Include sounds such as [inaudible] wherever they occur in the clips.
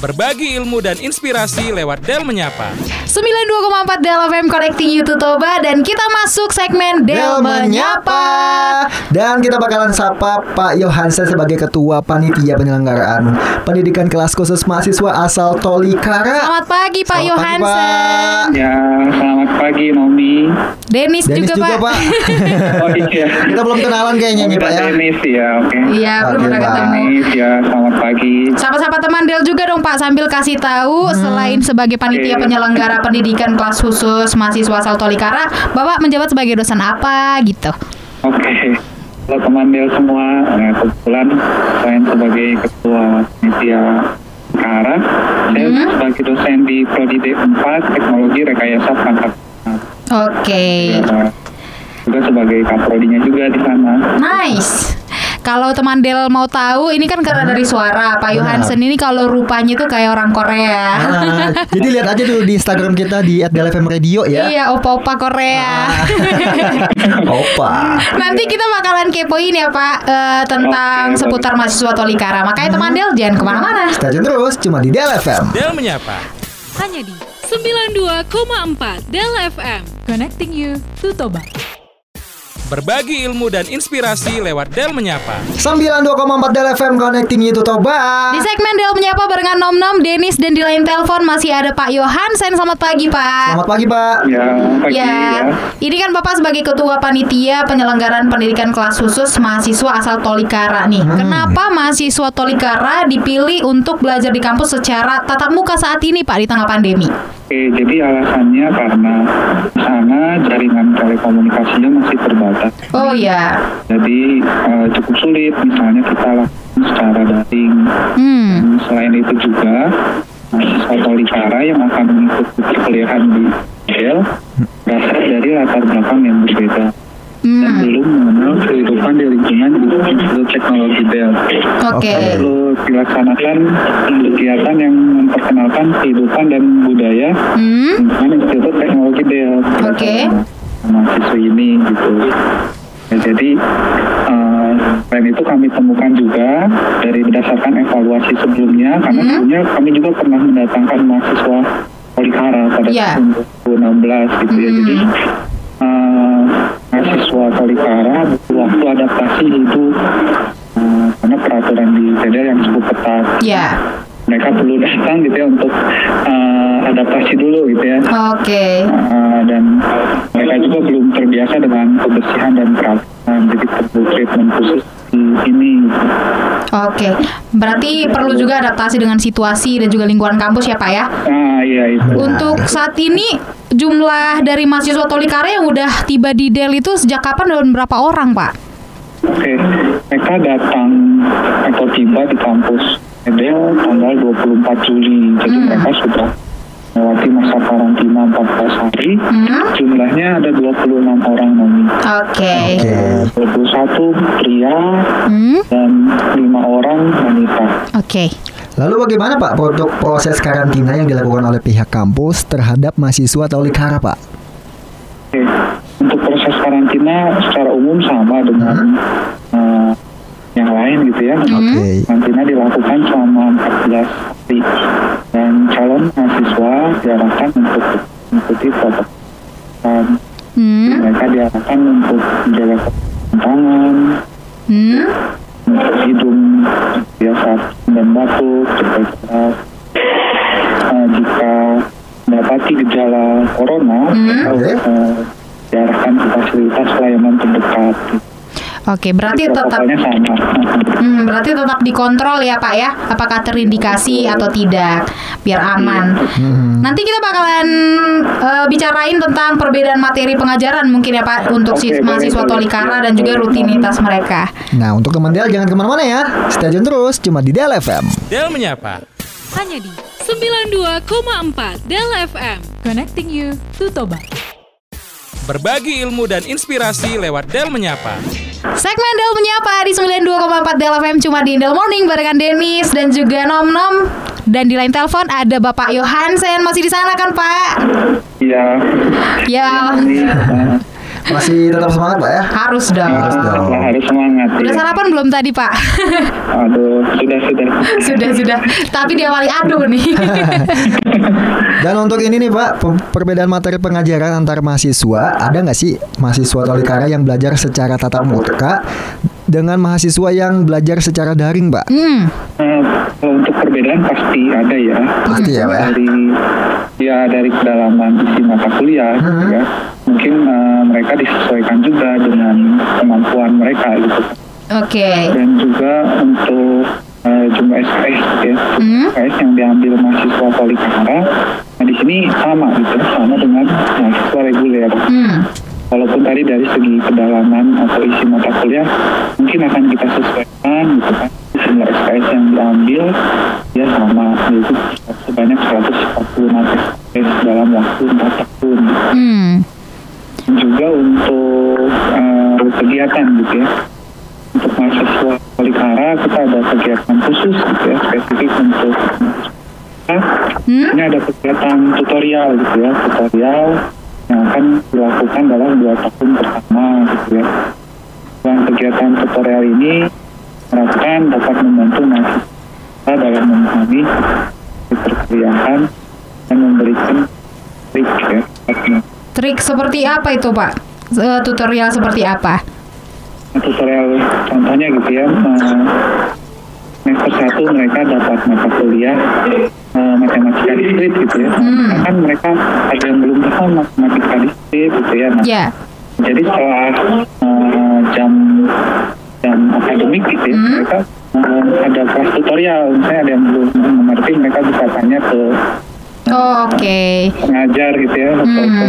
Berbagi ilmu dan inspirasi lewat Del Menyapa. 92,4 Del FM Connecting You to Toba dan kita masuk segmen Del, Menyapa. Dan kita bakalan sapa Pak Yohansen sebagai Ketua Panitia Penyelenggaraan Pendidikan Kelas Khusus Mahasiswa asal Tolikara. Selamat pagi Pak Selamat pagi, Yohansen. Pak. Ya, selamat pagi Nomi. Denis, Dennis juga, juga, Pak. Pak. [laughs] Oh iya. kita belum kenalan kayaknya nih Pak ya. Denis ya, oke. Iya, belum pernah ketemu. Denis ya, selamat pagi. Sapa-sapa teman Del juga dong Pak sambil kasih tahu selain sebagai panitia penyelenggara pendidikan kelas khusus mahasiswa asal Tolikara, Bapak menjabat sebagai dosen apa gitu. Oke. Halo teman Del semua, Eh, kebetulan saya sebagai ketua panitia Kara, saya Hmm. sebagai dosen di Prodi D4 Teknologi Rekayasa Perangkat. Oke. Ya, juga sebagai kaprodinya juga di sana. Nice. Kalau teman Del mau tahu, ini kan karena dari suara Pak Yohansen ini kalau rupanya tuh kayak orang Korea. Ah, jadi lihat aja tuh di Instagram kita di @delfm radio ya. Iya, opa-opa Korea. Opa. Nanti kita bakalan kepoin ya Pak eh, tentang Oke, seputar mahasiswa Tolikara. Makanya teman Del jangan ke mana-mana. Stay tune terus cuma di DLFM. Del Menyapa. hanya di 92,4 Del FM. Connecting you to Toba. Berbagi ilmu dan inspirasi lewat Del Menyapa. 92,4 DLFM connecting you to Toba. Di segmen Del menyapa barengan Nom Nom, Denis dan di lain telepon masih ada Pak Yohansen. Selamat pagi Pak. Selamat pagi, Pak. Ya, pagi ya. Ya, ini kan Bapak sebagai ketua panitia penyelenggaraan pendidikan kelas khusus mahasiswa asal Tolikara nih. Kenapa mahasiswa Tolikara dipilih untuk belajar di kampus secara tatap muka saat ini Pak di tengah pandemi? Oke, jadi alasannya karena di sana jaringan telekomunikasinya masih terbatas. Oh ya, Jadi eh, cukup sulit misalnya kita lakukan secara daring. hmm, Dan selain itu juga mahasiswa Tolikara yang akan mengikuti perkuliahan di Dell berasal dari latar belakang yang berbeda dan hmm, belum mengenal kehidupan di lingkungan di Institut Teknologi Dell. oke, Perlu dilaksanakan kegiatan yang memperkenalkan kehidupan dan budaya hmm, lingkungan Institut Teknologi Dell. Oke. Mahasiswa ini gitu. Ya, jadi eh, selain itu kami temukan juga dari berdasarkan evaluasi sebelumnya karena Hmm. sebelumnya kami juga pernah mendatangkan mahasiswa Polikara pada Ya. tahun 2016 gitu ya. Hmm. Jadi eh, mahasiswa Polikara waktu adaptasi hidup eh, karena peraturan di TDL yang cukup ketat. ya, Mereka perlu datang gitu ya untuk eh, adaptasi dulu gitu ya. oke, Uh, dan mereka juga belum terbiasa dengan kebersihan dan kerapihan jadi perlu treatment khusus di ini oke. Berarti perlu juga adaptasi dengan situasi dan juga lingkungan kampus ya Pak ya? ah iya itu Untuk saat ini jumlah dari mahasiswa Tolikara yang udah tiba di Del itu sejak kapan dan berapa orang Pak? oke mereka datang atau tiba di kampus Edel tanggal 24 Juli jadi Hmm. mereka sudah melewati masa karantina 14 hari Hmm? jumlahnya ada 26 orang nomi Oke. Oke. 21 pria Hmm? dan 5 orang wanita Oke. Lalu bagaimana Pak produk proses karantina yang dilakukan oleh pihak kampus terhadap mahasiswa Tolikara, Pak? Oke, untuk proses karantina secara umum sama dengan eh, yang lain gitu ya. Oke. Karantina dilakukan selama 14 hari dan calon mahasiswa diarahkan untuk mengikuti protokol kesehatan. Hmm? Mereka diarahkan untuk menjaga tangan, Hmm? untuk hidung biasa dan batuk, jaga jarak. Eh, jika mendapati gejala corona, Hmm. mereka, eh, diarahkan ke fasilitas pelayanan terdekat. Oke, berarti tetap sama. Hmm, berarti tetap dikontrol ya Pak ya, apakah terindikasi atau tidak, biar aman. Hmm. Nanti kita bakalan eh, bicarain tentang perbedaan materi pengajaran mungkin ya Pak untuk Oke, mahasiswa boleh, Tolikara boleh. dan juga rutinitas mereka. Nah, untuk teman Del jangan ke mana-mana ya. Stay tune terus cuma di DLFM. Del Menyapa. Hanya di 92,4 Del FM. Connecting you to Toba. Berbagi ilmu dan inspirasi lewat Del Menyapa. Segmen Del menyapa di 92,4 Del FM cuma di Del Morning barengan Denis dan juga Nom Nom. Dan di lain telepon ada Bapak Yohansen masih di sana kan Pak? Iya. Ya, eh, Masih tetap semangat Pak ya? Harus dong. Harus dong. Lah, harus semangat. Udah ya. sarapan belum tadi Pak? Aduh, sudah sudah. sudah sudah. Tapi dia wali aduh nih. [laughs] Dan untuk ini nih Pak, pe- perbedaan materi pengajaran antar mahasiswa, ada nggak sih mahasiswa Tolikara yang belajar secara tatap muka dengan mahasiswa yang belajar secara daring, Pak? hmm. Eh, kalau untuk perbedaan pasti ada ya. Pasti ya, Pak ya? Dari ya dari kedalaman isi mata kuliah gitu Hmm. ya. Mereka disesuaikan juga dengan kemampuan mereka gitu. Oke. Dan juga untuk eh, jumlah SKS ya. Hmm. SKS yang diambil mahasiswa Polikara. Nah di sini sama gitu, sama dengan mahasiswa reguler. Hmm. walaupun tadi dari segi kedalaman atau isi mata kuliah mungkin akan kita sesuaikan gitu kan jumlah SKS yang diambil ya sama yaitu sebanyak 140 mata SKS dalam waktu 4 tahun Hmm. Juga untuk eh, kegiatan gitu ya untuk mahasiswa Polikara kita ada kegiatan khusus gitu ya spesifik untuk. Hmm? ini ada kegiatan tutorial gitu ya tutorial yang akan dilakukan dalam dua tahun pertama gitu ya dan kegiatan tutorial ini harapkan dapat membantu mahasiswa dalam memahami perkuliahan dan memberikan trik ya Trik seperti apa itu Pak? Eh, tutorial seperti apa? tutorial contohnya gitu ya eh, semester satu mereka dapat mata kuliah eh, matematika diskrit gitu ya Hmm. kan mereka ada yang belum paham matematika diskrit gitu ya nah, Ya. jadi setelah eh, jam jam akademik gitu ya Hmm. mereka eh, ada kelas tutorial misalnya ada yang belum mengerti mereka bisa tanya ke Oh, Oke. pengajar gitu ya atau Hmm. ke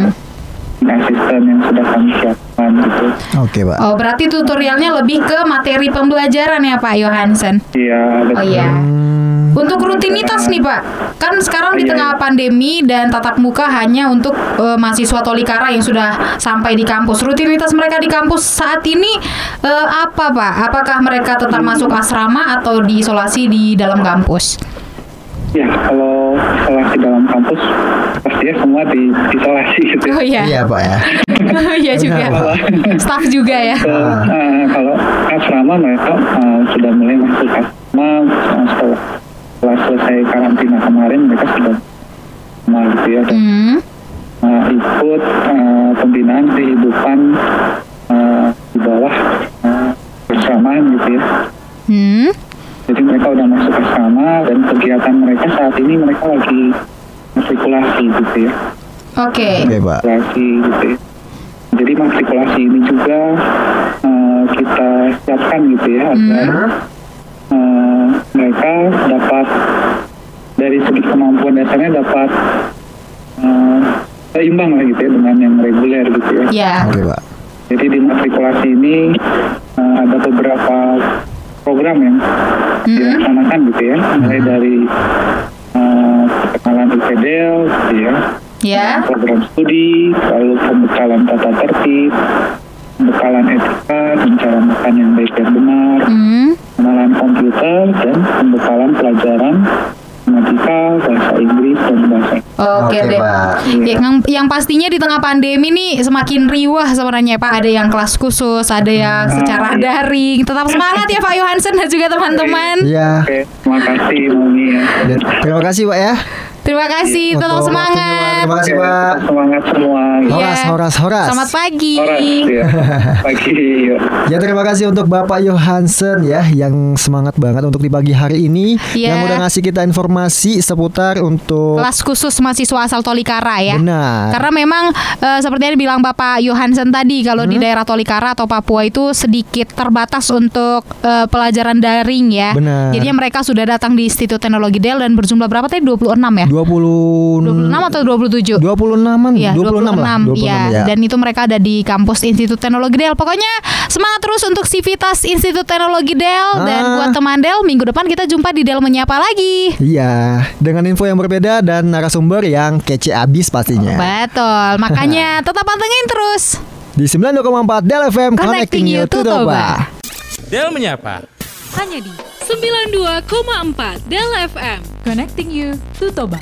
asisten yang sudah kami siapkan gitu Oke, Pak. Oh, berarti tutorialnya lebih ke materi pembelajaran ya Pak Johansen? iya Oh iya. Hmm, Untuk rutinitas nih Pak, kan sekarang di Iya, tengah pandemi dan tatap muka hanya untuk eh, mahasiswa Tolikara yang sudah sampai di kampus. Rutinitas mereka di kampus saat ini eh, apa Pak? Apakah mereka tetap masuk asrama atau diisolasi di dalam kampus? Ya, kalau isolasi dalam kampus pastinya semua di isolasi gitu. Oh iya, Iya, Pak ya. iya juga. Benar, Staff juga ya. So, eh, kalau asrama mereka eh, sudah mulai masuk asrama eh, setelah, setelah selesai karantina kemarin mereka sudah nah, gitu ya dan Hmm. ikut eh, pembinaan kehidupan eh, di bawah bersamaan gitu ya. Hmm. Jadi mereka udah masuk asrama dan kegiatan mereka saat ini mereka lagi matrikulasi gitu ya. Oke. Oke, Pak. matrikulasi gitu ya. Jadi matrikulasi ini juga eh, kita siapkan gitu ya agar eh, mereka dapat dari segi kemampuan dasarnya dapat eh, seimbang lah gitu ya dengan yang reguler gitu ya. Ya. Oke, Pak. Jadi di matrikulasi ini eh, ada beberapa program yang dilaksanakan gitu ya, mulai dari eh, perkenalan IPDL gitu ya, Ya. program studi, lalu pembekalan tata tertib, pembekalan etika dan cara makan yang baik dan benar, Hmm. pengenalan komputer dan pembekalan pelajaran matematika, bahasa Inggris dan bahasa Oke Oke, deh. Pak. Ya, yang, yang pastinya di tengah pandemi nih semakin riwah sebenarnya Pak. Ada yang kelas khusus, ada yang secara daring. Tetap semangat ya Pak Johansen dan juga teman-teman. Iya. Oke, terima kasih Mami ya. Dan Terima kasih, Pak ya. Terima kasih, tetap Untuk waktunya, Pak. semangat. Terima kasih, Pak. Semangat semua. Iya. Horas, horas, horas. Selamat pagi. Horas ya. [laughs] Pagi. yuk. Ya terima kasih untuk Bapak Johansen ya yang semangat banget untuk di pagi hari ini Iya. yang udah ngasih kita informasi seputar untuk Kelas khusus mahasiswa asal Tolikara ya. Benar. Karena memang eh, seperti yang dibilang Bapak Johansen tadi kalau Hmm? di daerah Tolikara atau Papua itu sedikit terbatas untuk eh, pelajaran daring ya. Benar. Jadinya mereka sudah datang di Institut Teknologi Del dan berjumlah berapa tadi? 26 ya? 20 26 atau 27? 26-an, Iya, 26, lah, 26 iya. ya. Dan itu mereka ada di kampus Institut Teknologi Del. Pokoknya semangat terus untuk Civitas Institut Teknologi Del dan Ah. buat teman Del minggu depan kita jumpa di Del menyapa lagi. Iya, dengan info yang berbeda dan narasumber yang kece abis pastinya. Betul. Makanya [laughs] tetap pantengin terus. Di 92,4 Del FM Connecting You to Toba. Del menyapa. Hanya di 92,4 Del FM. Connecting you to Toba.